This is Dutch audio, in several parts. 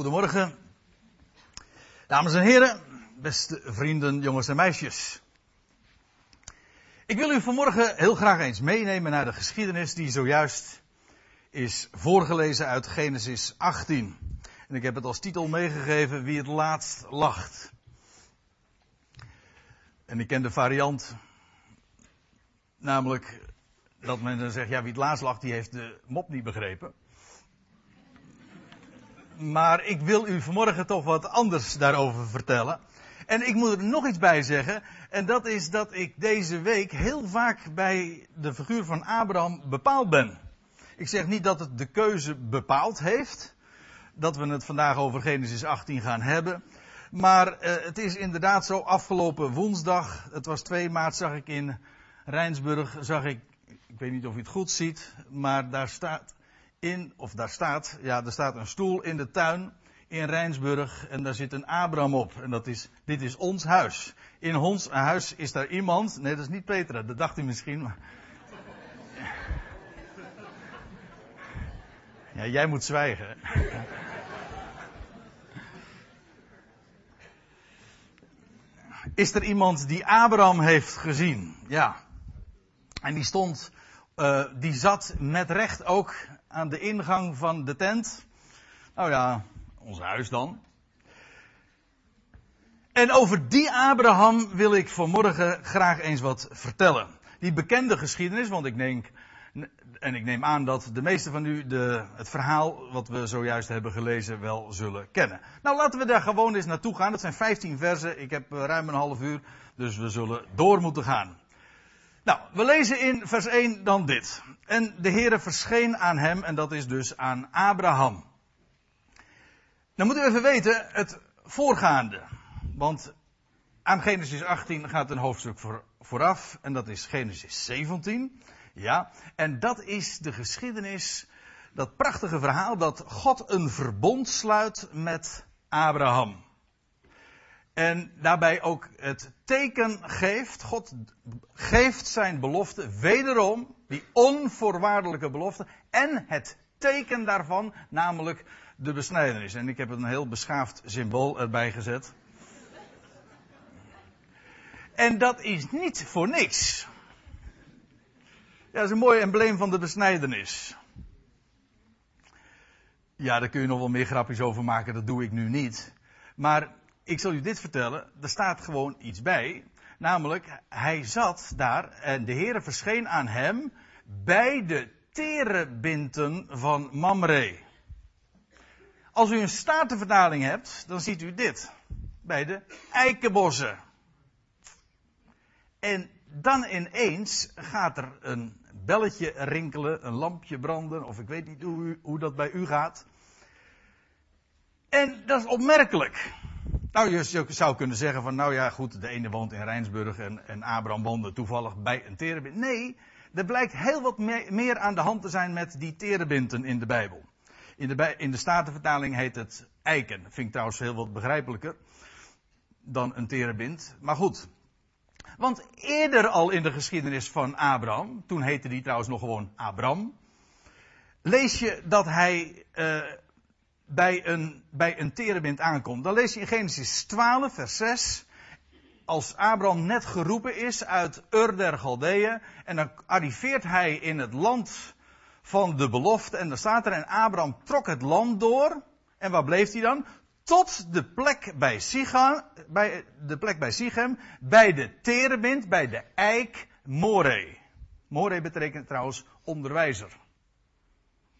Goedemorgen, dames en heren, beste vrienden, jongens en meisjes. Ik wil u vanmorgen heel graag eens meenemen naar de geschiedenis die zojuist is voorgelezen uit Genesis 18. En ik heb het als titel meegegeven Wie het laatst lacht. En ik ken de variant, namelijk dat men dan zegt, ja wie het laatst lacht die heeft de mop niet begrepen. Maar ik wil u vanmorgen toch wat anders daarover vertellen. En ik moet er nog iets bij zeggen. En dat is dat ik deze week heel vaak bij de figuur van Abraham bepaald ben. Ik zeg niet dat het de keuze bepaald heeft. Dat we het vandaag over Genesis 18 gaan hebben. Maar uh, het is inderdaad zo, afgelopen woensdag, het was 2 maart, zag ik in Rijnsburg, zag ik, ik weet niet of u het goed ziet, maar daar staat in, of daar staat, ja, er staat een stoel in de tuin in Rijnsburg en daar zit een Abraham op. En dat is, dit is ons huis. In ons huis is daar iemand, nee dat is niet Petra, dat dacht u misschien, maar... Ja, jij moet zwijgen. Is er iemand die Abraham heeft gezien? Ja. En die stond, uh, die zat met recht ook aan de ingang van de tent. Nou ja, ons huis dan. En over die Abraham wil ik vanmorgen graag eens wat vertellen. Die bekende geschiedenis, want ik denk, en ik neem aan dat de meesten van u de, het verhaal wat we zojuist hebben gelezen wel zullen kennen. Nou, laten we daar gewoon eens naartoe gaan. Dat zijn 15 versen. Ik heb ruim een half uur, dus we zullen door moeten gaan. Nou, we lezen in vers 1 dan dit. En de Heere verscheen aan hem, en dat is dus aan Abraham. Dan moeten we even weten, het voorgaande. Want aan Genesis 18 gaat een hoofdstuk voor, vooraf, en dat is Genesis 17. Ja, en dat is de geschiedenis, dat prachtige verhaal dat God een verbond sluit met Abraham. En daarbij ook het teken geeft. God geeft zijn belofte wederom, die onvoorwaardelijke belofte. En het teken daarvan, namelijk de besnijdenis. En ik heb een heel beschaafd symbool erbij gezet. En dat is niet voor niks. Ja, dat is een mooi embleem van de besnijdenis. Ja, daar kun je nog wel meer grapjes over maken, dat doe ik nu niet. Maar ik zal u dit vertellen, er staat gewoon iets bij. Namelijk, hij zat daar en de Heere verscheen aan hem bij de terebinten van Mamre. Als u een statenvertaling hebt, dan ziet u dit. Bij de eikenbossen. En dan ineens gaat er een belletje rinkelen, een lampje branden, of ik weet niet hoe, hoe dat bij u gaat. En dat is opmerkelijk. Nou, je zou kunnen zeggen van, nou ja, goed, de ene woont in Rijnsburg en, en Abraham woonde toevallig bij een terebint. Nee, er blijkt heel wat meer aan de hand te zijn met die terebinten in de Bijbel. In de, in de Statenvertaling heet het eiken. Vind ik trouwens heel wat begrijpelijker dan een terebint. Maar goed. Want eerder al in de geschiedenis van Abraham, toen heette die trouwens nog gewoon Abram, lees je dat hij uh, bij een, bij een terebint aankomt. Dan lees je in Genesis 12, vers 6. Als Abraham net geroepen is uit Ur der Galdeeën. En dan arriveert hij in het land van de belofte. En dan staat er, en Abraham trok het land door. En waar bleef hij dan? Tot de plek bij Sichem, bij de plek bij Sichem, bij de terebint, bij de eik More. More betekent trouwens onderwijzer.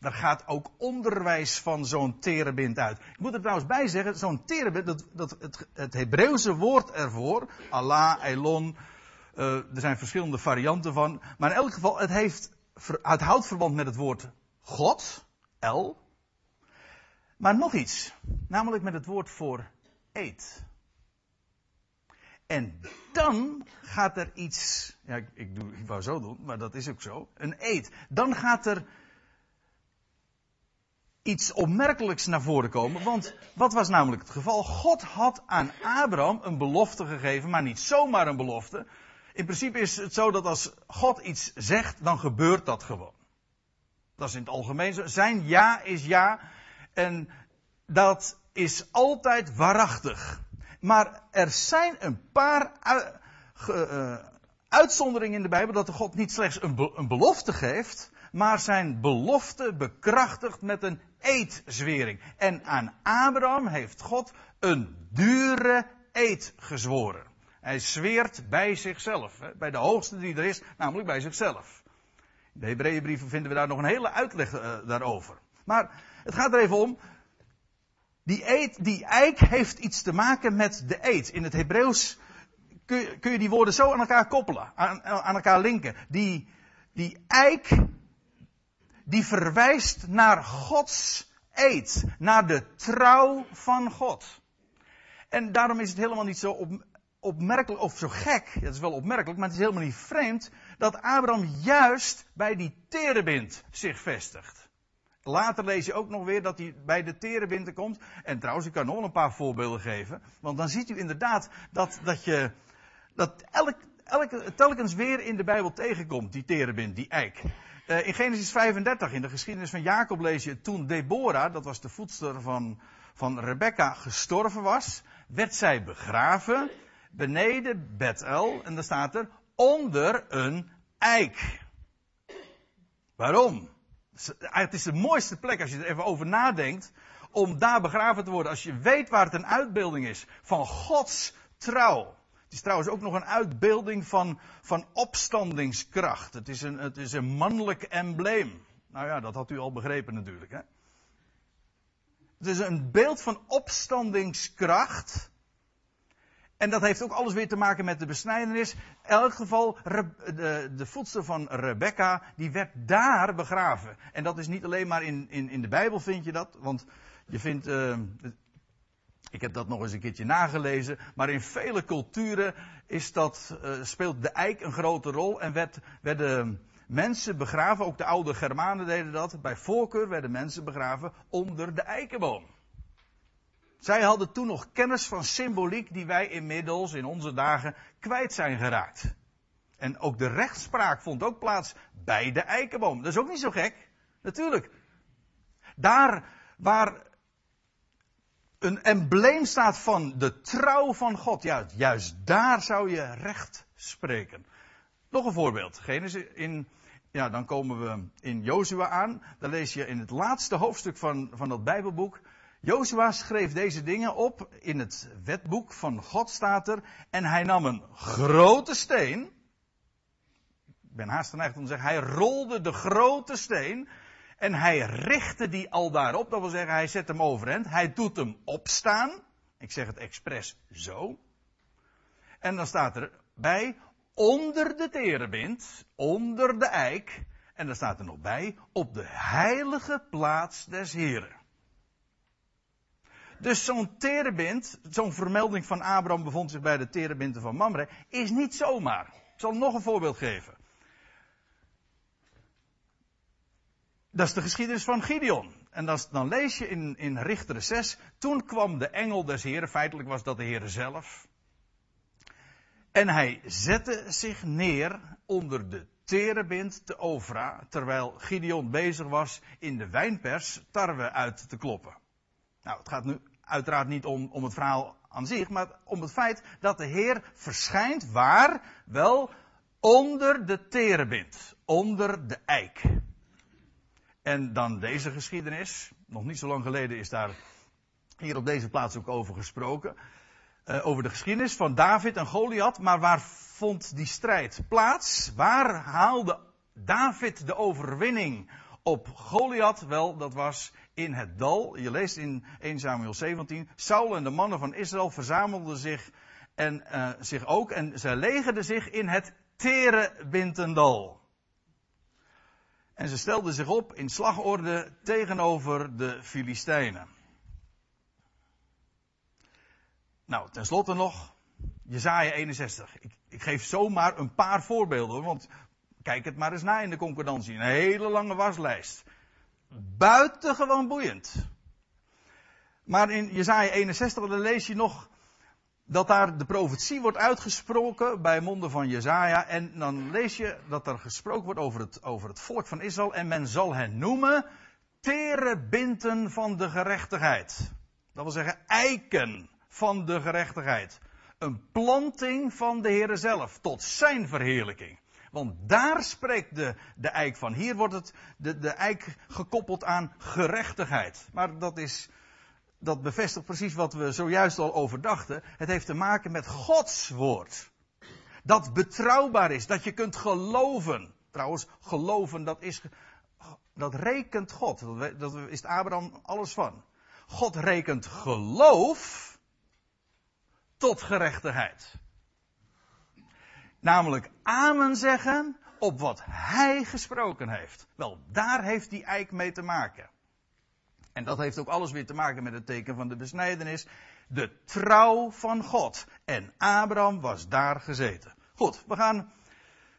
Daar gaat ook onderwijs van zo'n terebint uit. Ik moet er trouwens bij zeggen, zo'n terebint, dat, dat, het, het Hebreeuwse woord ervoor, Allah, Elon, uh, er zijn verschillende varianten van. Maar in elk geval, het, heeft, het houdt verband met het woord God, El. Maar nog iets, namelijk met het woord voor eet. En dan gaat er iets, ja, ik, ik, doe, ik wou zo doen, maar dat is ook zo, een eet. Dan gaat er iets opmerkelijks naar voren komen. Want wat was namelijk het geval? God had aan Abraham een belofte gegeven, maar niet zomaar een belofte. In principe is het zo dat als God iets zegt, dan gebeurt dat gewoon. Dat is in het algemeen zo. Zijn ja is ja. En dat is altijd waarachtig. Maar er zijn een paar uh, uitzonderingen in de Bijbel dat de God niet slechts een belofte geeft, maar zijn belofte bekrachtigt met een eedzwering. En aan Abraham heeft God een dure eed gezworen. Hij zweert bij zichzelf, bij de hoogste die er is, namelijk bij zichzelf. In de Hebreeënbrieven vinden we daar nog een hele uitleg uh, daarover. Maar het gaat er even om. Die, die eik heeft iets te maken met de eed. In het Hebreeuws kun je, kun je, die woorden zo aan elkaar koppelen, aan, aan elkaar linken. Die, die eik, die verwijst naar Gods eed, naar de trouw van God. En daarom is het helemaal niet zo op, opmerkelijk, of zo gek, dat is wel opmerkelijk, maar het is helemaal niet vreemd, dat Abraham juist bij die terebint zich vestigt. Later lees je ook nog weer dat hij bij de terebinten komt. En trouwens, ik kan nog een paar voorbeelden geven. Want dan ziet u inderdaad dat, dat je, dat elk, elk, telkens weer in de Bijbel tegenkomt, die terebint, die eik. Uh, in Genesis 35, in de geschiedenis van Jacob lees je, toen Deborah, dat was de voedster van, van Rebecca, gestorven was, werd zij begraven beneden Bethel. En daar staat er, onder een eik. Waarom? Het is de mooiste plek als je er even over nadenkt. Om daar begraven te worden. Als je weet waar het een uitbeelding is van Gods trouw. Het is trouwens ook nog een uitbeelding van, van opstandingskracht. Het is, een, het is een mannelijk embleem. Nou ja, dat had u al begrepen natuurlijk. Hè? Het is een beeld van opstandingskracht. En dat heeft ook alles weer te maken met de besnijdenis. In elk geval, de, de voedster van Rebecca, die werd daar begraven. En dat is niet alleen maar in, in, in de Bijbel vind je dat. Want je vindt, uh, ik heb dat nog eens een keertje nagelezen. Maar in vele culturen is dat, uh, speelt de eik een grote rol. En werd, werden mensen begraven, ook de oude Germanen deden dat. Bij voorkeur werden mensen begraven onder de eikenboom. Zij hadden toen nog kennis van symboliek die wij inmiddels in onze dagen kwijt zijn geraakt. En ook de rechtspraak vond ook plaats bij de eikenboom. Dat is ook niet zo gek. Natuurlijk. Daar waar een embleem staat van de trouw van God, juist, juist daar zou je recht spreken. Nog een voorbeeld. Genesis in, ja, dan komen we in Jozua aan. Dan lees je in het laatste hoofdstuk van, van dat Bijbelboek. Jozua schreef deze dingen op in het wetboek van God staat er. En hij nam een grote steen. Ik ben haast geneigd om te zeggen, hij rolde de grote steen. En hij richtte die al daarop. Dat wil zeggen, hij zet hem overeind. Hij doet hem opstaan. Ik zeg het expres zo. En dan staat er bij, onder de terebint, onder de eik. En dan staat er nog bij, op de heilige plaats des Heren. Dus zo'n terebint, zo'n vermelding van Abraham bevond zich bij de terebinten van Mamre, is niet zomaar. Ik zal nog een voorbeeld geven. Dat is de geschiedenis van Gideon. En dat, dan lees je in, in Richter 6. Toen kwam de engel des Heren, feitelijk was dat de Heer zelf. En hij zette zich neer onder de terebint te Ofra, terwijl Gideon bezig was in de wijnpers tarwe uit te kloppen. Nou, het gaat nu uiteraard niet om, om het verhaal aan zich, maar om het feit dat de Heer verschijnt waar? Wel onder de terebint, onder de eik. En dan deze geschiedenis. Nog niet zo lang geleden is daar hier op deze plaats ook over gesproken. Uh, over de geschiedenis van David en Goliath. Maar waar vond die strijd plaats? Waar haalde David de overwinning op Goliath? Wel, dat was in het dal. Je leest in 1 Samuel 17. Saul en de mannen van Israël verzamelden zich, en, uh, zich ook. En zij legerden zich in het Terebintendal. En ze stelden zich op in slagorde tegenover de Filistijnen. Nou, tenslotte nog, Jezaja 61. Ik, ik, geef zomaar een paar voorbeelden, want kijk het maar eens na in de concordantie. Een hele lange waslijst buitengewoon boeiend. Maar in Jesaja 61 dan lees je nog dat daar de profetie wordt uitgesproken bij monden van Jezaja. En dan lees je dat er gesproken wordt over het, over het volk van Israël. En men zal hen noemen terebinten van de gerechtigheid. Dat wil zeggen eiken van de gerechtigheid. Een planting van de Heere zelf, tot zijn verheerlijking. Want daar spreekt de, de eik van. Hier wordt het, de, de eik gekoppeld aan gerechtigheid. Maar dat is, dat bevestigt precies wat we zojuist al overdachten. Het heeft te maken met Gods woord. Dat betrouwbaar is, dat je kunt geloven. Trouwens, geloven, dat is, dat rekent God. Dat is Abraham alles van. God rekent geloof tot gerechtigheid. Namelijk amen zeggen op wat hij gesproken heeft. Wel, daar heeft die eik mee te maken. En dat heeft ook alles weer te maken met het teken van de besnijdenis. De trouw van God. En Abraham was daar gezeten. Goed, we gaan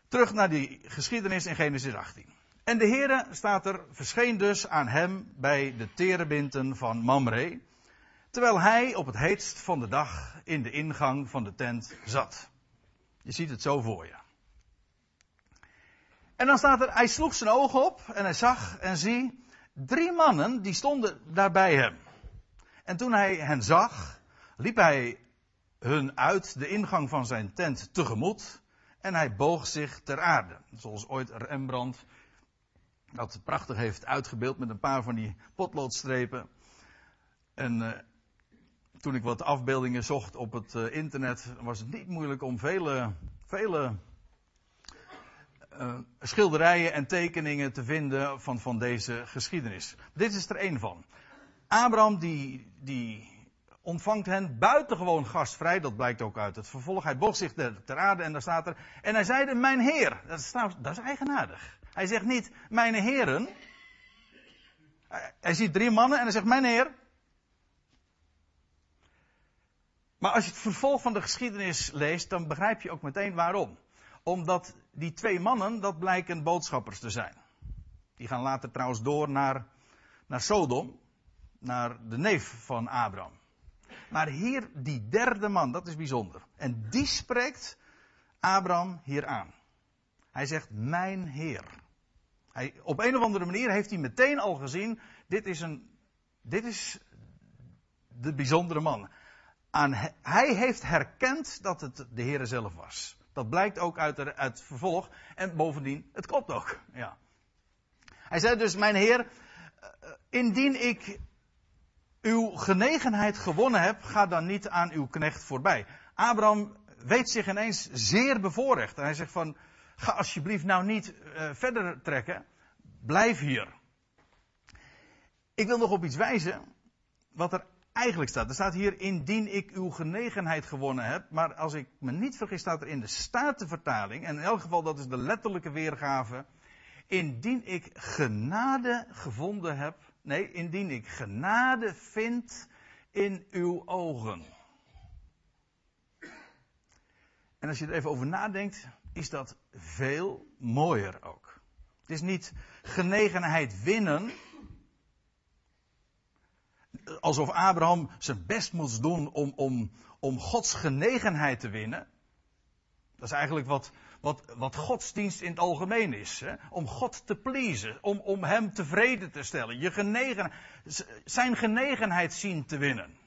terug naar die geschiedenis in Genesis 18. En de Heere staat er, verscheen dus aan hem bij de terebinten van Mamre. Terwijl hij op het heetst van de dag in de ingang van de tent zat. Je ziet het zo voor je. En dan staat er, hij sloeg zijn ogen op en hij zag en zie drie mannen die stonden daar bij hem. En toen hij hen zag, liep hij hun uit de ingang van zijn tent tegemoet en hij boog zich ter aarde. Zoals ooit Rembrandt dat prachtig heeft uitgebeeld met een paar van die potloodstrepen. En uh, toen ik wat afbeeldingen zocht op het uh, internet, was het niet moeilijk om vele, vele uh, schilderijen en tekeningen te vinden van, van deze geschiedenis. Dit is er één van. Abraham die, die ontvangt hen buitengewoon gastvrij. Dat blijkt ook uit het vervolg. Hij boog zich ter aarde en daar staat er. En hij zeide, mijn heer. Dat is, dat is eigenaardig. Hij zegt niet, mijn heren. Hij ziet drie mannen en hij zegt, mijn heer. Maar als je het vervolg van de geschiedenis leest, dan begrijp je ook meteen waarom. Omdat die twee mannen, dat blijken boodschappers te zijn. Die gaan later trouwens door naar, naar Sodom, naar de neef van Abraham. Maar hier, die derde man, dat is bijzonder. En die spreekt Abraham hier aan. Hij zegt, mijn Heer. Hij, op een of andere manier heeft hij meteen al gezien, dit is een, dit is de bijzondere man aan, hij heeft herkend dat het de Heer zelf was. Dat blijkt ook uit, de, uit het vervolg. En bovendien, het klopt ook. Ja. Hij zei dus, mijn Heer, eh, indien ik uw genegenheid gewonnen heb, ga dan niet aan uw knecht voorbij. Abraham weet zich ineens zeer bevoorrecht. En hij zegt van, ga alsjeblieft nou niet uh, verder trekken. Blijf hier. Ik wil nog op iets wijzen, wat er eigenlijk staat. Er staat hier, indien ik uw genegenheid gewonnen heb. Maar als ik me niet vergis, staat er in de Statenvertaling, en in elk geval dat is de letterlijke weergave. Indien ik genade gevonden heb. Nee, indien ik genade vind in uw ogen. En als je er even over nadenkt, is dat veel mooier ook. Het is niet genegenheid winnen, alsof Abraham zijn best moest doen om, om, om Gods genegenheid te winnen. Dat is eigenlijk wat, wat, wat godsdienst in het algemeen is. Hè? Om God te pleasen, om, om Hem tevreden te stellen. Je genegen, zijn genegenheid zien te winnen.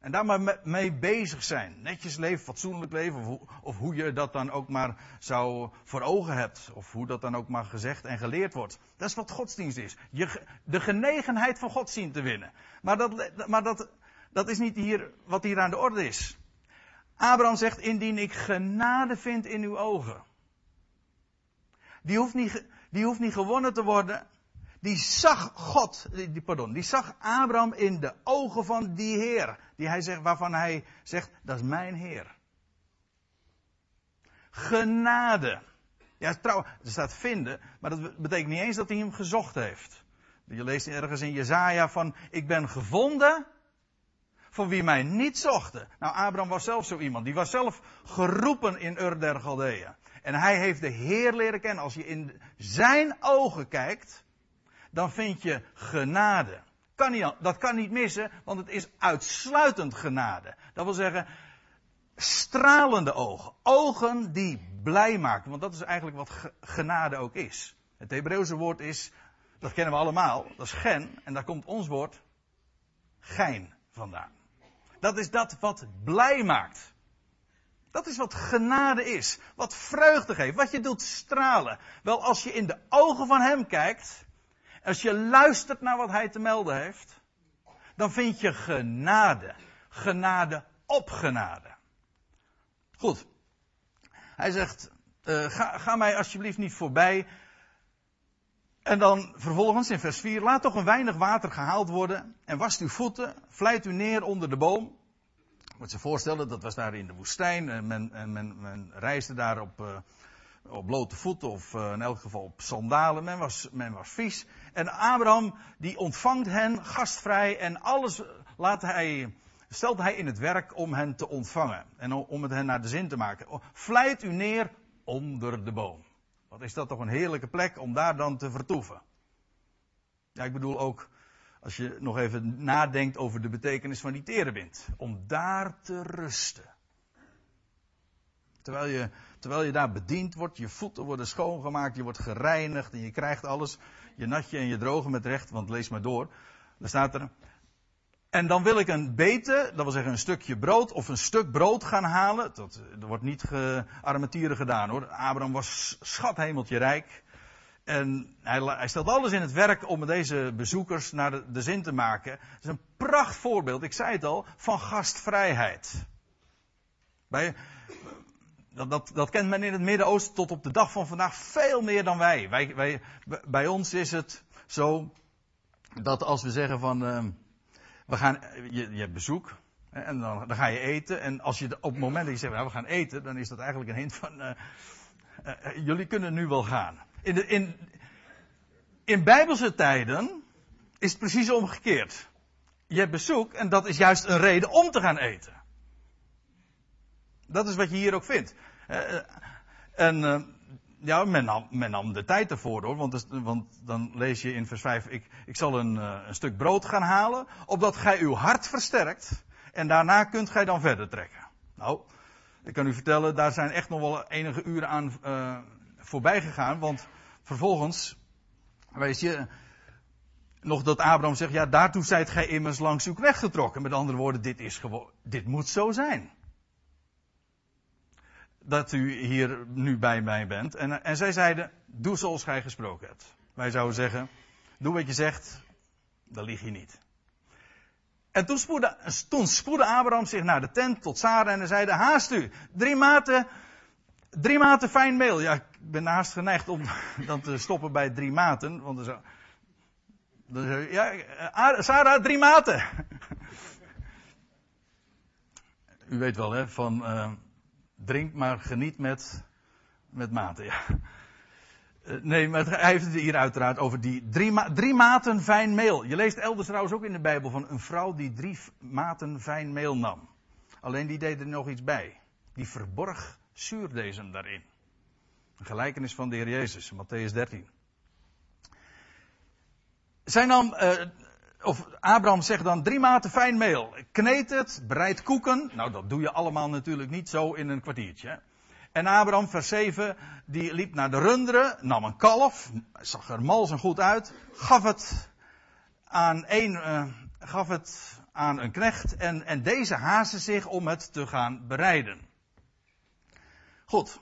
En daar maar mee bezig zijn. Netjes leven, fatsoenlijk leven. Of hoe, of hoe, je dat dan ook maar zou voor ogen hebt. Of hoe dat dan ook maar gezegd en geleerd wordt. Dat is wat godsdienst is. Je, de genegenheid van God zien te winnen. Maar, dat, maar dat, is niet hier, wat hier aan de orde is. Abraham zegt, indien ik genade vind in uw ogen. Die hoeft niet, die hoeft niet gewonnen te worden die zag God, die, pardon, die zag Abraham in de ogen van die Heer. Die hij zegt, waarvan hij zegt, dat is mijn Heer. Genade. Ja, trouw, er staat vinden, maar dat betekent niet eens dat hij hem gezocht heeft. Je leest ergens in Jezaja van, ik ben gevonden voor wie mij niet zochten. Nou, Abraham was zelf zo iemand. Die was zelf geroepen in Ur der Galdeeën. En hij heeft de Heer leren kennen. Als je in zijn ogen kijkt, dan vind je genade. Kan niet, dat kan niet missen, want het is uitsluitend genade. Dat wil zeggen, stralende ogen. Ogen die blij maken, want dat is eigenlijk wat genade ook is. Het Hebreeuwse woord is, dat kennen we allemaal, dat is gen, en daar komt ons woord gein vandaan. Dat is dat wat blij maakt. Dat is wat genade is. Wat vreugde geeft. Wat je doet stralen. Wel, als je in de ogen van Hem kijkt. Als je luistert naar wat Hij te melden heeft. Dan vind je genade. Genade op genade. Goed. Hij zegt, uh, ga, ga mij alsjeblieft niet voorbij. En dan vervolgens in vers 4, laat toch een weinig water gehaald worden en wast uw voeten, vlijt u neer onder de boom. Moet je voorstellen, dat was daar in de woestijn en men, en men, men reisde daar op, uh, op blote voeten of uh, in elk geval op sandalen. Men was, men was vies. En Abraham die ontvangt hen gastvrij en alles laat hij, stelt hij in het werk om hen te ontvangen en om het hen naar de zin te maken. Vlijt u neer onder de boom. Wat is dat toch een heerlijke plek om daar dan te vertoeven? Ja, ik bedoel ook, als je nog even nadenkt over de betekenis van die terebind. Om daar te rusten. Terwijl je, terwijl je daar bediend wordt, je voeten worden schoongemaakt, je wordt gereinigd en je krijgt alles, je natje en je droge met recht, want lees maar door. Dan staat er, en dan wil ik een bete, dat wil zeggen een stukje brood of een stuk brood gaan halen. Dat, er wordt niet gearmatieren gedaan hoor. Abraham was schathemeltje rijk. En hij, hij, stelt alles in het werk om deze bezoekers naar de, zin te maken. Het is een prachtvoorbeeld, ik zei het al, van gastvrijheid. Bij, dat, dat, dat, kent men in het Midden-Oosten tot op de dag van vandaag veel meer dan wij. wij, wij bij ons is het zo dat als we zeggen van. Uh, we gaan, je, je hebt bezoek. En dan, dan, ga je eten. En als je op het moment dat je zegt, nou, we gaan eten, dan is dat eigenlijk een hint van, uh, uh, jullie kunnen nu wel gaan. In, de, in, in bijbelse tijden is het precies omgekeerd. Je hebt bezoek en dat is juist een reden om te gaan eten. Dat is wat je hier ook vindt. Uh, en ja, men nam, men nam de tijd ervoor hoor. Want, want, dan lees je in vers 5: Ik, ik zal een, een stuk brood gaan halen. Opdat gij uw hart versterkt. En daarna kunt gij dan verder trekken. Nou, ik kan u vertellen, daar zijn echt nog wel enige uren aan voorbij gegaan. Want vervolgens, weet je, nog dat Abraham zegt: Ja, daartoe zijt gij immers langs uw weg getrokken. Met andere woorden, dit, is dit moet zo zijn dat u hier nu bij mij bent. En, en zij zeiden, doe zoals gij gesproken hebt. Wij zouden zeggen, doe wat je zegt, dan lieg je niet. En toen spoedde, toen spoedde Abraham zich naar de tent tot Sarah en hij zeide, haast u, drie maten, drie maten fijn meel. Ja, ik ben haast geneigd om dan te stoppen bij drie maten, want dan zou, ja, Sarah, drie maten. U weet wel, hè, van, uh, drink maar geniet met, met mate. Ja. Eh, nee, maar hij heeft het hier uiteraard over die drie, drie maten fijn meel. Je leest elders trouwens ook in de Bijbel van een vrouw die drie maten fijn meel nam. Alleen die deed er nog iets bij. Die verborg zuurdesem daarin. Een gelijkenis van de Heer Jezus, Matthäus 13. Zij nam, uh, of Abraham zegt dan drie maten fijn meel. Kneed het, bereid koeken. Nou, dat doe je allemaal natuurlijk niet zo in een kwartiertje. En Abraham, vers 7, die liep naar de runderen, nam een kalf, zag er mals en goed uit, gaf het aan een, uh, gaf het aan een knecht en, en deze haastte zich om het te gaan bereiden. Goed,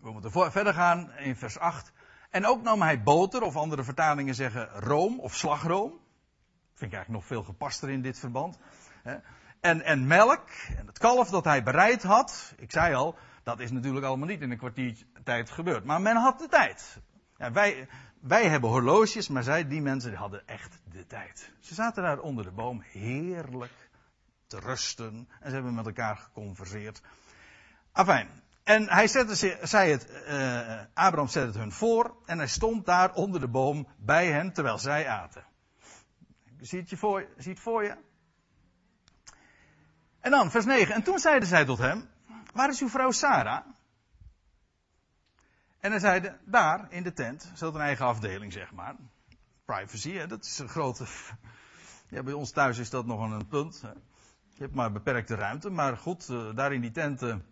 we moeten verder gaan in vers 8. En ook nam hij boter, of andere vertalingen zeggen room of slagroom. Vind ik eigenlijk nog veel gepaster in dit verband. En, en melk, en het kalf dat hij bereid had. Ik zei al, dat is natuurlijk allemaal niet in een kwartier tijd gebeurd. Maar men had de tijd. Ja, wij, wij hebben horloges, maar zij, die mensen, hadden echt de tijd. Ze zaten daar onder de boom heerlijk te rusten. En ze hebben met elkaar geconverseerd. Afijn. En hij zette, zei het, uh, Abraham zette het hun voor. En hij stond daar onder de boom bij hen terwijl zij aten. Zie het, je voor, voor je? En dan, vers 9. En toen zeiden zij tot hem, waar is uw vrouw Sarah? En hij zeiden, daar, in de tent, zat een eigen afdeling, zeg maar. Privacy, hè, dat is een grote... Ja, bij ons thuis is dat nog een punt. Je hebt maar beperkte ruimte, maar goed, eh, daar in die tenten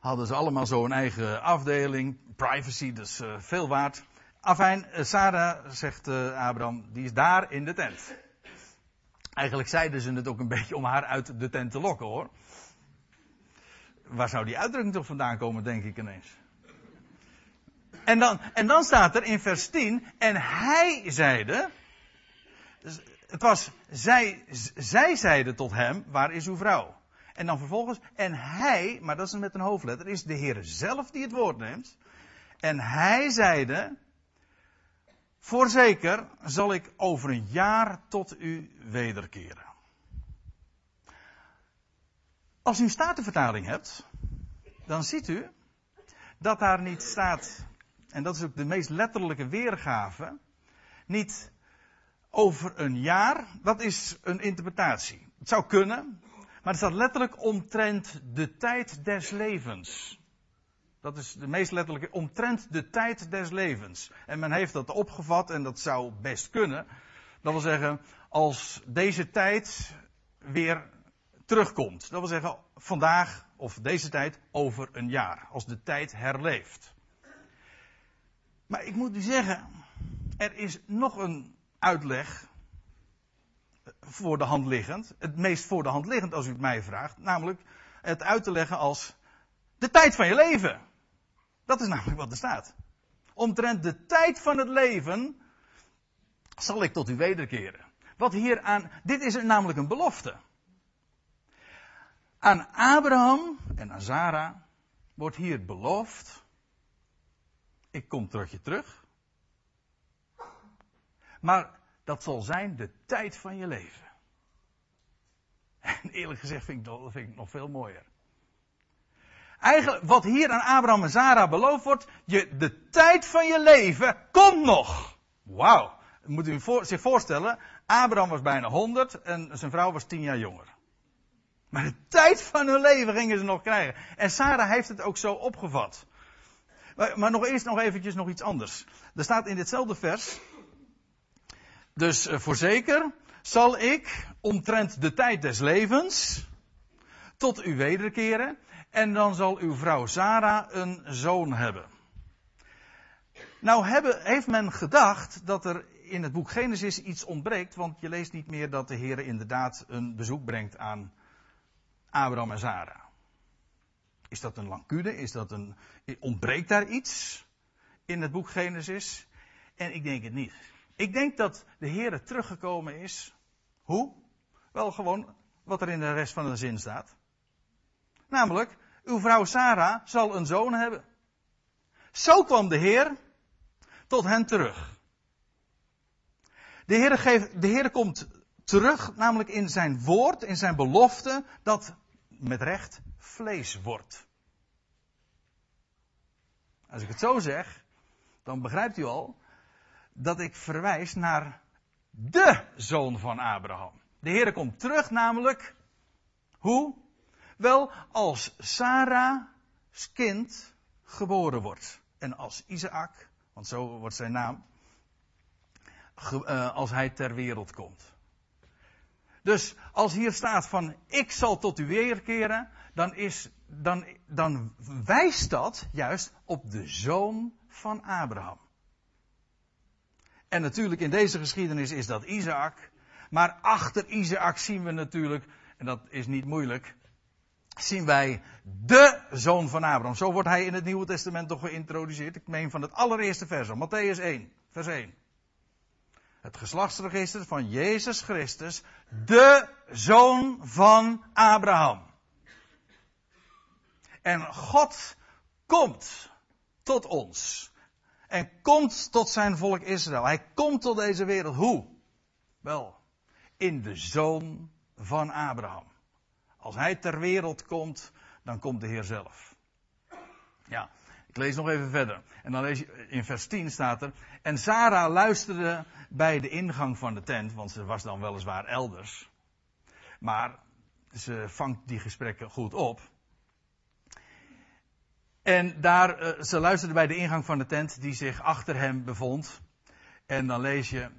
hadden ze allemaal zo een eigen afdeling. Privacy, dus uh, veel waard. Afijn, eh, Sarah, zegt uh, Abraham, die is daar in de tent. Eigenlijk zeiden ze het ook een beetje om haar uit de tent te lokken hoor. Waar zou die uitdrukking toch vandaan komen, denk ik ineens. En dan, en dan staat er in vers 10, en hij zeide, het was, zij, zij zeide tot hem, waar is uw vrouw? En dan vervolgens, en hij, maar dat is met een hoofdletter, is de Heer zelf die het woord neemt. En hij zeide, voorzeker zal ik over een jaar tot u wederkeren. Als u een statenvertaling hebt, dan ziet u dat daar niet staat, en dat is ook de meest letterlijke weergave, niet over een jaar, dat is een interpretatie. Het zou kunnen, maar het staat letterlijk omtrent de tijd des levens. Dat is de meest letterlijke, omtrent de tijd des levens. En men heeft dat opgevat en dat zou best kunnen. Dat wil zeggen, als deze tijd weer terugkomt. Dat wil zeggen, vandaag of deze tijd over een jaar. Als de tijd herleeft. Maar ik moet u zeggen, er is nog een uitleg voor de hand liggend. Het meest voor de hand liggend als u het mij vraagt. Namelijk het uit te leggen als de tijd van je leven. Dat is namelijk wat er staat. Omtrent de tijd van het leven zal ik tot u wederkeren. Wat hier aan, dit is namelijk een belofte. Aan Abraham en aan Sarah wordt hier beloofd, ik kom tot je terug. Maar dat zal zijn de tijd van je leven. En eerlijk gezegd vind ik dat, vind ik nog veel mooier. Eigenlijk, wat hier aan Abraham en Sarah beloofd wordt, je, de tijd van je leven komt nog. Wauw. Moet u zich voorstellen, Abraham was bijna 100 en zijn vrouw was 10 jaar jonger. Maar de tijd van hun leven gingen ze nog krijgen. En Sarah heeft het ook zo opgevat. Maar, maar nog eerst nog eventjes nog iets anders. Er staat in ditzelfde vers. Dus uh, voorzeker zal ik omtrent de tijd des levens tot u wederkeren. En dan zal uw vrouw Sarah een zoon hebben. Nou hebben, heeft men gedacht dat er in het boek Genesis iets ontbreekt, want je leest niet meer dat de Heer inderdaad een bezoek brengt aan Abraham en Sarah. Is dat een lancune? Is dat een, ontbreekt daar iets in het boek Genesis? En ik denk het niet. Ik denk dat de Heer teruggekomen is. Hoe? Wel gewoon wat er in de rest van de zin staat. Namelijk, uw vrouw Sarah zal een zoon hebben. Zo kwam de Heer tot hen terug. De Heer, geeft, de Heer komt terug, namelijk in zijn woord, in zijn belofte, dat met recht vlees wordt. Als ik het zo zeg, dan begrijpt u al dat ik verwijs naar de zoon van Abraham. De Heer komt terug namelijk, hoe? Wel, als Sarah's kind geboren wordt. En als Isaac, want zo wordt zijn naam, eh, als hij ter wereld komt. Dus als hier staat van ik zal tot u weerkeren, dan, is, dan, dan wijst dat juist op de zoon van Abraham. En natuurlijk in deze geschiedenis is dat Isaac. Maar achter Isaac zien we natuurlijk, en dat is niet moeilijk, zien wij de zoon van Abraham. Zo wordt hij in het Nieuwe Testament toch geïntroduceerd. Ik meen van het allereerste vers, Matthäus 1, vers 1 het geslachtsregister van Jezus Christus, de zoon van Abraham. En God komt tot ons. En komt tot zijn volk Israël. Hij komt tot deze wereld. Hoe? Wel, in de zoon van Abraham. Als hij ter wereld komt, dan komt de Heer zelf. Ja, ik lees nog even verder. En dan lees je, in vers 10 staat er. En Sarah luisterde bij de ingang van de tent, want ze was dan weliswaar elders. Maar ze vangt die gesprekken goed op. En daar, eh, ze luisterde bij de ingang van de tent die zich achter hem bevond. En dan lees je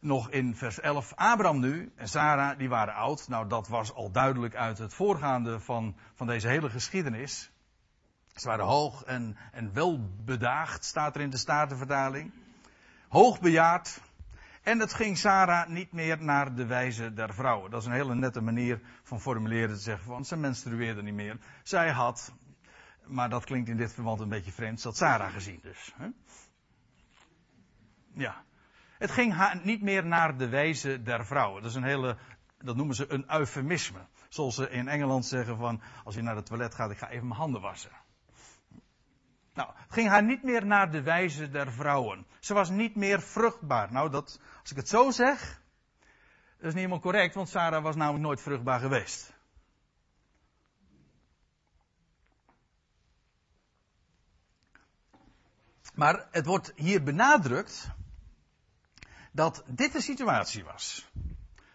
nog in vers 11, Abraham nu en Sarah, die waren oud. Nou, dat was al duidelijk uit het voorgaande van, van deze hele geschiedenis. Ze waren hoog en, en welbedaagd, staat er in de Statenvertaling. Hoogbejaard. En het ging Sarah niet meer naar de wijze der vrouwen. Dat is een hele nette manier van formuleren te zeggen, want ze menstrueerde niet meer. Zij had, maar dat klinkt in dit verband een beetje vreemd, dat Sarah gezien dus. Hè? Ja. Het ging haar niet meer naar de wijze der vrouwen. Dat is een hele, dat noemen ze een eufemisme. Zoals ze in Engeland zeggen van, als je naar het toilet gaat, ik ga even mijn handen wassen. Nou, het ging haar niet meer naar de wijze der vrouwen. Ze was niet meer vruchtbaar. Nou, dat, als ik het zo zeg, dat is niet helemaal correct, want Sarah was namelijk nooit vruchtbaar geweest. Maar het wordt hier benadrukt dat dit de situatie was.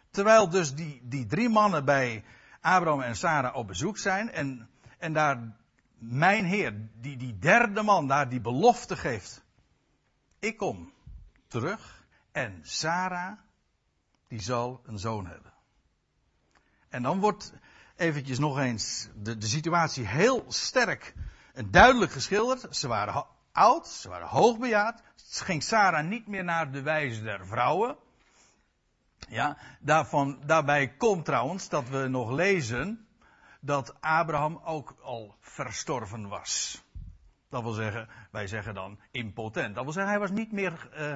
Terwijl dus die, die drie mannen bij Abraham en Sarah op bezoek zijn en, en daar mijn Heer, die, die derde man daar die belofte geeft. Ik kom terug en Sarah, die zal een zoon hebben. En dan wordt eventjes nog eens de, de situatie heel sterk en duidelijk geschilderd. Ze waren oud, ze waren hoogbejaard. Ging Sarah niet meer naar de wijze der vrouwen. Ja, daarvan, daarbij komt trouwens dat we nog lezen dat Abraham ook al verstorven was. Dat wil zeggen, wij zeggen dan impotent. Dat wil zeggen, hij was niet meer uh,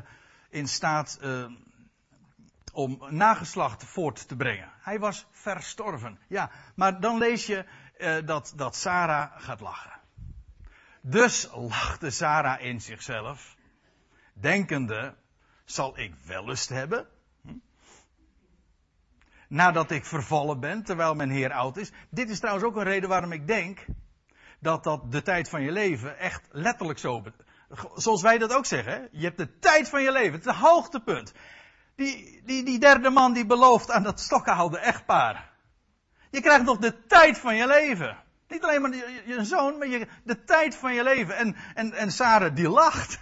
in staat uh, om nageslacht voort te brengen. Hij was verstorven. Ja, maar dan lees je uh, dat, dat Sarah gaat lachen. Dus lachte Sarah in zichzelf, denkende, zal ik wellust hebben? nadat ik vervallen ben, terwijl mijn Heer oud is. Dit is trouwens ook een reden waarom ik denk dat dat de tijd van je leven echt letterlijk zo. Zoals wij dat ook zeggen, je hebt de tijd van je leven, het hoogtepunt. Die, die, die derde man die belooft aan dat stokkenhouden echtpaar. Je krijgt nog de tijd van je leven. Niet alleen maar je, zoon, maar je, de tijd van je leven. En, en, en Sarah die lacht.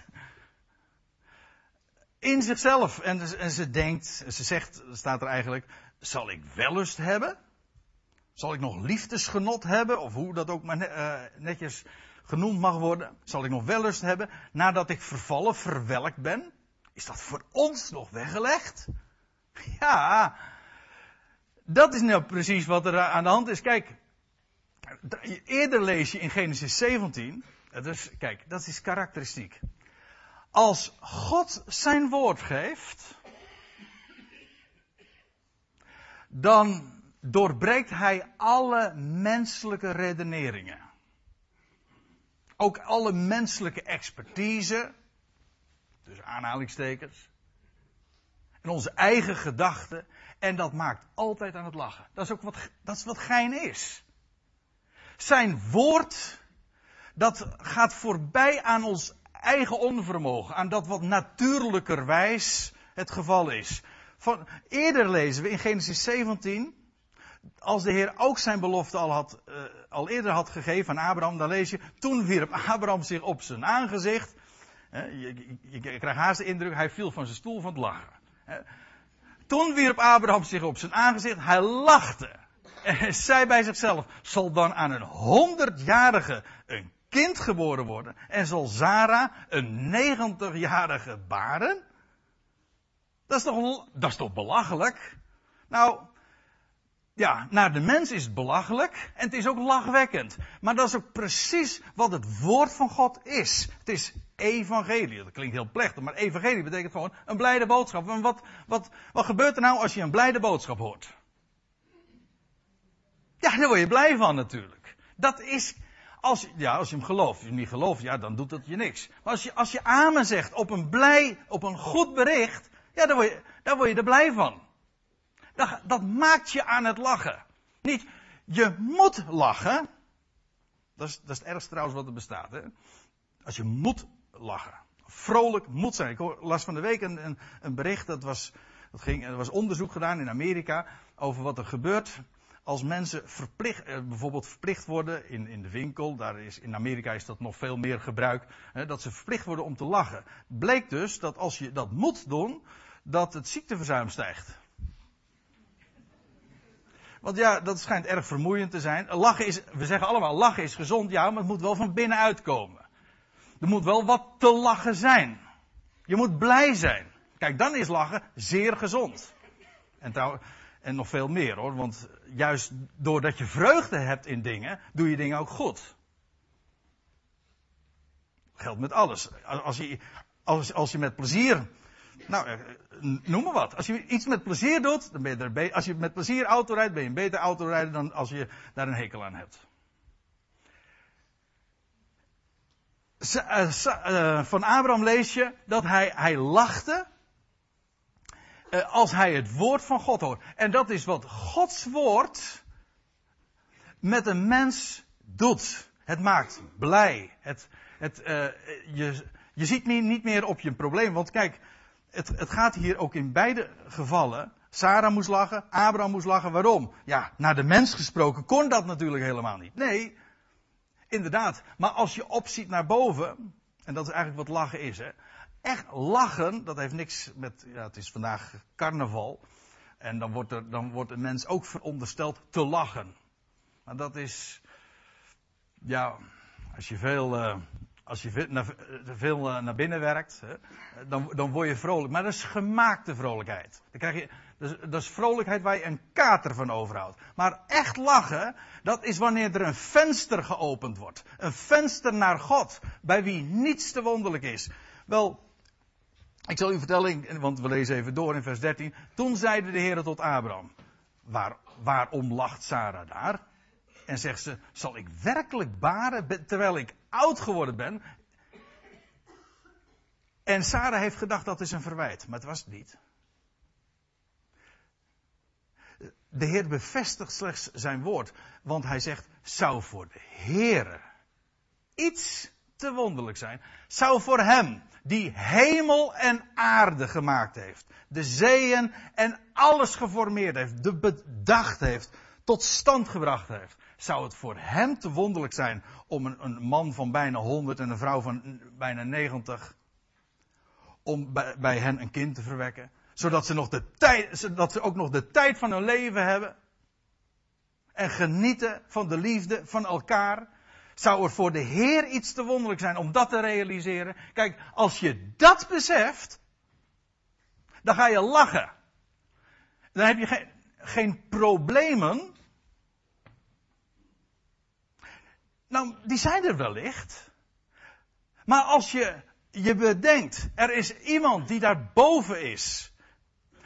In zichzelf. En, en ze denkt, ze zegt, staat er eigenlijk, zal ik wellust hebben? Zal ik nog liefdesgenot hebben? Of hoe dat ook maar uh, netjes genoemd mag worden. Zal ik nog wellust hebben nadat ik vervallen, verwelkt ben? Is dat voor ons nog weggelegd? Ja, dat is nou precies wat er aan de hand is. Kijk, eerder lees je in Genesis 17. Dus kijk, dat is karakteristiek. Als God zijn woord geeft, dan doorbreekt hij alle menselijke redeneringen. Ook alle menselijke expertise, dus aanhalingstekens, en onze eigen gedachten, en dat maakt altijd aan het lachen. Dat is ook wat, dat is wat gein is. Zijn woord, dat gaat voorbij aan ons eigen onvermogen, aan dat wat natuurlijkerwijs het geval is. Van, eerder lezen we in Genesis 17, als de Heer ook zijn belofte al, had, uh, al eerder had gegeven aan Abraham, dan lees je, toen wierp Abraham zich op zijn aangezicht. je, je, krijgt haast de indruk, hij viel van zijn stoel van het lachen. toen wierp Abraham zich op zijn aangezicht, hij lachte. Zei bij zichzelf, zal dan aan een honderdjarige een kind geboren worden? En zal Zara een negentigjarige baren? Dat is toch, dat is toch belachelijk? Nou, ja, naar de mens is het belachelijk en het is ook lachwekkend. Maar dat is ook precies wat het woord van God is. Het is evangelie. Dat klinkt heel plechtig, maar evangelie betekent gewoon een blijde boodschap. En wat, wat, wat gebeurt er nou als je een blijde boodschap hoort? Ja, daar word je blij van natuurlijk. Dat is, als, ja, als je hem gelooft. Als je hem niet gelooft, ja, dan doet dat je niks. Maar als je, als je amen zegt op een blij, op een goed bericht, ja, daar word je, daar word je er blij van. Dat, dat maakt je aan het lachen. Niet, je moet lachen. Dat is, dat is het ergste trouwens wat er bestaat. Hè? Als je moet lachen. Vrolijk moet zijn. Ik las van de week een, een, een bericht. Dat was, dat ging, er was onderzoek gedaan in Amerika. Over wat er gebeurt als mensen verplicht, eh, bijvoorbeeld verplicht worden in, in de winkel, daar is, in Amerika is dat nog veel meer gebruik, hè, dat ze verplicht worden om te lachen. Bleek dus dat als je dat moet doen, dat het ziekteverzuim stijgt. Want ja, dat schijnt erg vermoeiend te zijn. Lachen is, we zeggen allemaal, lachen is gezond, ja, maar het moet wel van binnenuit komen. Er moet wel wat te lachen zijn. Je moet blij zijn. Kijk, dan is lachen zeer gezond. En, trouw, en nog veel meer hoor, want juist doordat je vreugde hebt in dingen, doe je dingen ook goed. Geldt met alles. Als je, als, als je met plezier, nou, eh, noem maar wat. Als je iets met plezier doet, dan ben je er. Als je met plezier auto rijdt, ben je een beter autorijder dan als je daar een hekel aan hebt. Eh, eh, van Abraham lees je dat hij, hij lachte als hij het woord van God hoort. En dat is wat Gods woord met een mens doet. Het maakt blij. Het, het, uh, je, je ziet niet meer op je probleem. Want kijk, het, het gaat hier ook in beide gevallen. Sarah moest lachen, Abraham moest lachen. Waarom? Ja, naar de mens gesproken kon dat natuurlijk helemaal niet. Nee, inderdaad. Maar als je opziet naar boven, en dat is eigenlijk wat lachen is, hè. Echt lachen, dat heeft niks met, ja, het is vandaag carnaval. En dan wordt, er, dan wordt een mens ook verondersteld te lachen. Maar dat is, ja, als je veel, uh, als je veel naar, veel uh, naar binnen werkt, dan, dan word je vrolijk. Maar dat is gemaakte vrolijkheid. Dan krijg je, dat is, dat is vrolijkheid waar je een kater van overhoudt. Maar echt lachen, dat is wanneer er een venster geopend wordt. Een venster naar God, bij wie niets te wonderlijk is. Wel, ik zal u vertellen, want we lezen even door in vers 13. Toen zeide de Heer tot Abraham, waar, waarom lacht Sarah daar? En zegt ze, zal ik werkelijk baren terwijl ik oud geworden ben? En Sarah heeft gedacht dat is een verwijt, maar het was het niet. De Heer bevestigt slechts zijn woord, want hij zegt, zou voor de Heer iets te wonderlijk zijn, zou voor hem, die hemel en aarde gemaakt heeft, de zeeën en alles geformeerd heeft, de bedacht heeft, tot stand gebracht heeft, zou het voor hem te wonderlijk zijn om een, man van bijna 100 en een vrouw van bijna 90 om bij, bij, hen een kind te verwekken, zodat ze, nog de tijd, zodat ze ook nog de tijd van hun leven hebben en genieten van de liefde van elkaar. Zou er voor de Heer iets te wonderlijk zijn om dat te realiseren? Kijk, als je dat beseft, dan ga je lachen. Dan heb je geen, geen problemen Nou, die zijn er wellicht. Maar als je je bedenkt, er is iemand die daar boven is.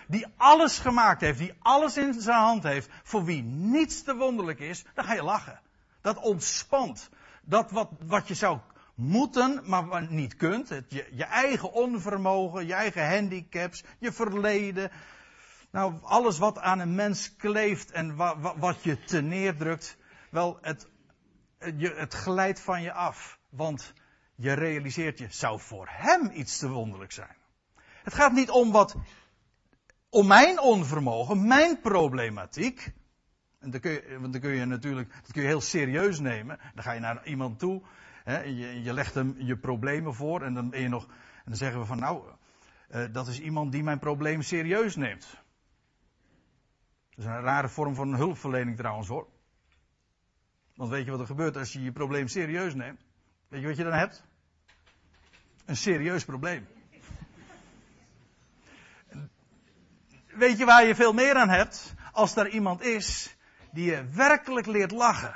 Die alles gemaakt heeft, die alles in zijn hand heeft, voor wie niets te wonderlijk is, dan ga je lachen. Dat ontspant. Dat wat, wat je zou moeten, maar niet kunt. Je, je eigen onvermogen, je eigen handicaps, je verleden. Nou, alles wat aan een mens kleeft en wa, wat je te neerdrukt. Wel, het je, het glijdt van je af. Want je realiseert je, zou voor hem iets te wonderlijk zijn. Het gaat niet om wat, om mijn onvermogen, mijn problematiek. En dan kun je, want dan kun je natuurlijk, dat kun je heel serieus nemen. Dan ga je naar iemand toe, hè, je, je legt hem je problemen voor en dan ben je nog, en dan zeggen we van nou, uh, dat is iemand die mijn probleem serieus neemt. Dat is een rare vorm van hulpverlening trouwens hoor. Want weet je wat er gebeurt als je je probleem serieus neemt? Weet je wat je dan hebt? Een serieus probleem. Weet je waar je veel meer aan hebt? Als er iemand is die je werkelijk leert lachen.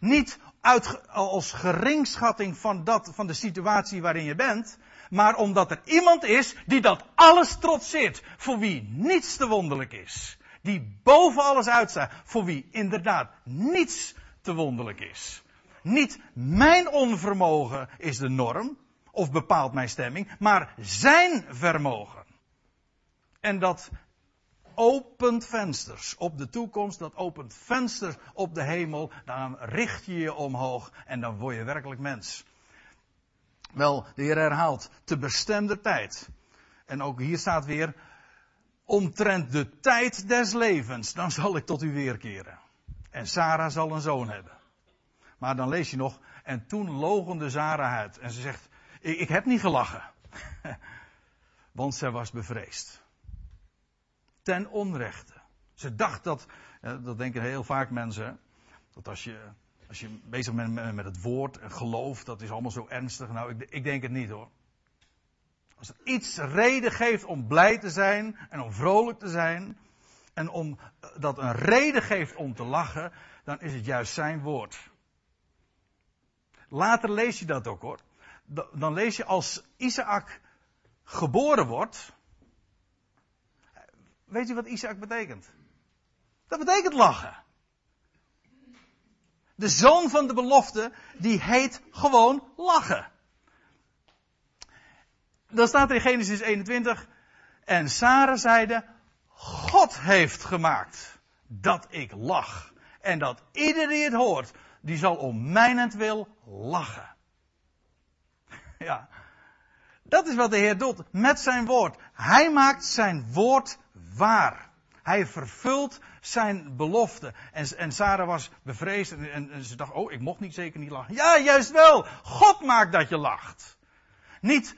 Niet uit, als geringschatting van, dat, van de situatie waarin je bent, maar omdat er iemand is die dat alles trotseert, voor wie niets te wonderlijk is. Die boven alles uitstaat, voor wie inderdaad niets te wonderlijk is. Niet mijn onvermogen is de norm, of bepaalt mijn stemming, maar zijn vermogen. En dat opent vensters op de toekomst, dat opent vensters op de hemel, dan richt je je omhoog en dan word je werkelijk mens. Wel, de Heer herhaalt, te bestemde tijd. En ook hier staat weer, omtrent de tijd des levens, dan zal ik tot u weerkeren. En Sarah zal een zoon hebben. Maar dan lees je nog, en toen logende Sarah uit. En ze zegt, ik, ik heb niet gelachen. Want zij was bevreesd. Ten onrechte. Ze dacht dat, dat denken heel vaak mensen, dat als je, als je bezig bent met, het woord en geloof, dat is allemaal zo ernstig. Nou, ik, ik denk het niet hoor. Als er iets reden geeft om blij te zijn en om vrolijk te zijn. En om, dat een reden geeft om te lachen, dan is het juist zijn woord. Later lees je dat ook hoor. Dan lees je als Isaac geboren wordt. Weet u wat Isaac betekent? Dat betekent lachen. De zoon van de belofte, die heet gewoon lachen. Dan staat er in Genesis 21. En Sarah zeide, God heeft gemaakt dat ik lach. En dat iedereen die het hoort, die zal om mijnentwil lachen. Ja, dat is wat de Heer doet met zijn woord. Hij maakt zijn woord waar. Hij vervult zijn belofte. En, en Sarah was bevreesd en, ze dacht, oh, ik mocht niet zeker niet lachen. Ja, juist wel. God maakt dat je lacht. Niet,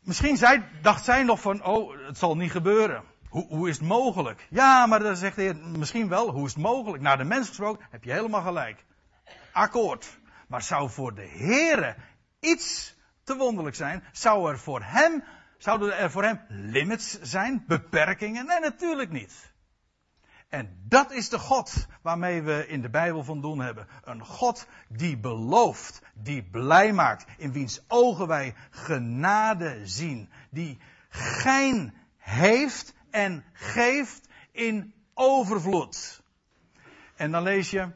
misschien zij, dacht zij nog van, oh, het zal niet gebeuren. Hoe, hoe is het mogelijk? Ja, maar dan zegt de Heer, misschien wel, hoe is het mogelijk? Naar de mens gesproken, heb je helemaal gelijk. Akkoord. Maar zou voor de Heere iets te wonderlijk zijn? Zou er voor hem, zouden er voor hem limits zijn? Beperkingen? Nee, natuurlijk niet. En dat is de God waarmee we in de Bijbel van doen hebben. Een God die belooft, die blij maakt, in wiens ogen wij genade zien, die gein heeft en geeft in overvloed. En dan lees je,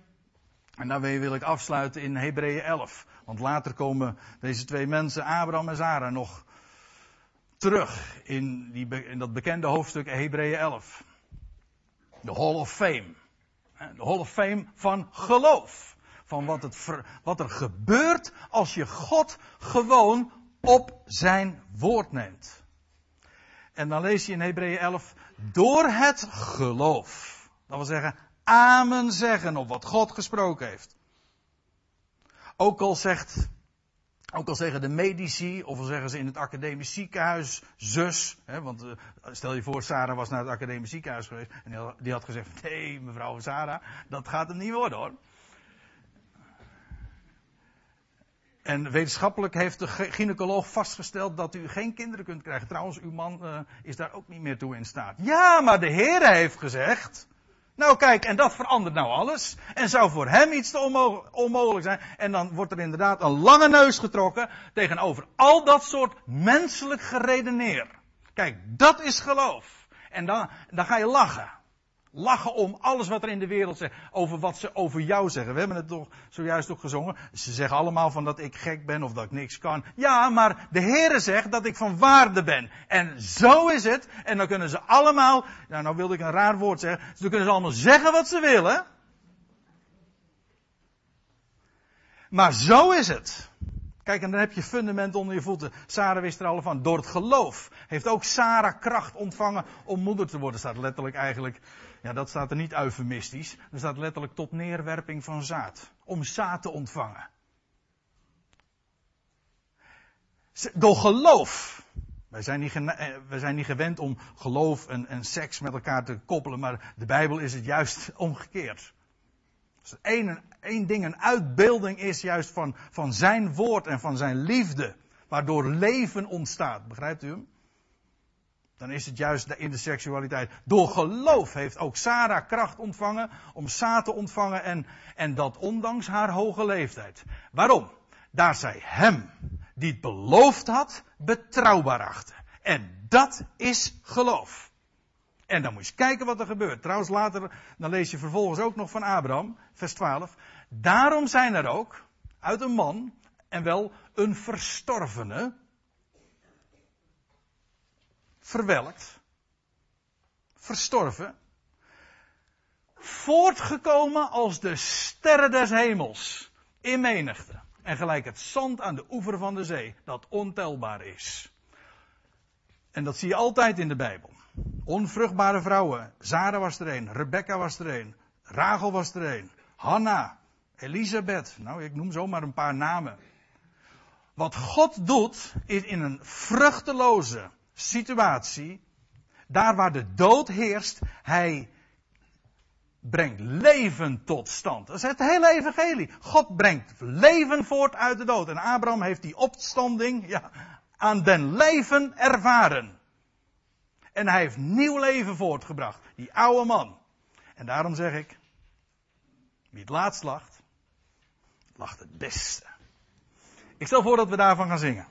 en daarmee wil ik afsluiten in Hebreeën 11. Want later komen deze twee mensen, Abraham en Sarah, nog terug in, die, dat bekende hoofdstuk Hebreeën 11. De Hall of Fame. De Hall of Fame van geloof. Van wat, het, wat er gebeurt als je God gewoon op zijn woord neemt. En dan lees je in Hebreeën 11, door het geloof. Dat wil zeggen, amen zeggen op wat God gesproken heeft. Ook al zegt, ook al zeggen de medici, of al zeggen ze in het academisch ziekenhuis, zus, hè, want uh, stel je voor, Sarah was naar het academisch ziekenhuis geweest en die had, gezegd, nee mevrouw Sarah, dat gaat het niet worden hoor. En wetenschappelijk heeft de gynaecoloog vastgesteld dat u geen kinderen kunt krijgen. Trouwens, uw man uh, is daar ook niet meer toe in staat. Ja, maar de Heer heeft gezegd. Nou kijk, en dat verandert nou alles. En zou voor hem iets te onmogelijk zijn. En dan wordt er inderdaad een lange neus getrokken tegenover al dat soort menselijk geredeneer. Kijk, dat is geloof. En dan, dan ga je lachen. Lachen om alles wat er in de wereld zegt. Over wat ze over jou zeggen. We hebben het toch zojuist ook gezongen. Ze zeggen allemaal van dat ik gek ben of dat ik niks kan. Ja, maar de Heere zegt dat ik van waarde ben. En zo is het. En dan kunnen ze allemaal, nou, nou wilde ik een raar woord zeggen. Dan kunnen ze allemaal zeggen wat ze willen. Maar zo is het. Kijk, en dan heb je fundament onder je voeten. Sarah wist er al van. Door het geloof heeft ook Sarah kracht ontvangen om moeder te worden. Staat letterlijk eigenlijk ja, dat staat er niet eufemistisch. Er staat letterlijk tot neerwerping van zaad. Om zaad te ontvangen. Door geloof. Wij zijn niet, eh, zijn niet gewend om geloof en, en seks met elkaar te koppelen, maar de Bijbel is het juist omgekeerd. Als één, één ding een uitbeelding is juist van, van zijn woord en van zijn liefde, waardoor leven ontstaat. Begrijpt u hem? Dan is het juist in de seksualiteit. Door geloof heeft ook Sarah kracht ontvangen om zaad te ontvangen en, en dat ondanks haar hoge leeftijd. Waarom? Daar zij hem, die het beloofd had, betrouwbaar achtte. En dat is geloof. En dan moet je eens kijken wat er gebeurt. Trouwens, later, dan lees je vervolgens ook nog van Abraham, vers 12. Daarom zijn er ook uit een man, en wel een verstorvene, verwelkt, verstorven, voortgekomen als de sterren des hemels in menigte. En gelijk het zand aan de oever van de zee, dat ontelbaar is. En dat zie je altijd in de Bijbel. Onvruchtbare vrouwen. Zara was er een, Rebecca was er een, Rachel was er een, Hanna, Elisabeth. Nou, ik noem zomaar een paar namen. Wat God doet, is in een vruchteloze, situatie, daar waar de dood heerst, hij brengt leven tot stand. Dat is het hele evangelie. God brengt leven voort uit de dood. En Abraham heeft die opstanding, ja, aan den leven ervaren. En hij heeft nieuw leven voortgebracht. Die oude man. En daarom zeg ik, wie het laatst lacht, lacht het beste. Ik stel voor dat we daarvan gaan zingen.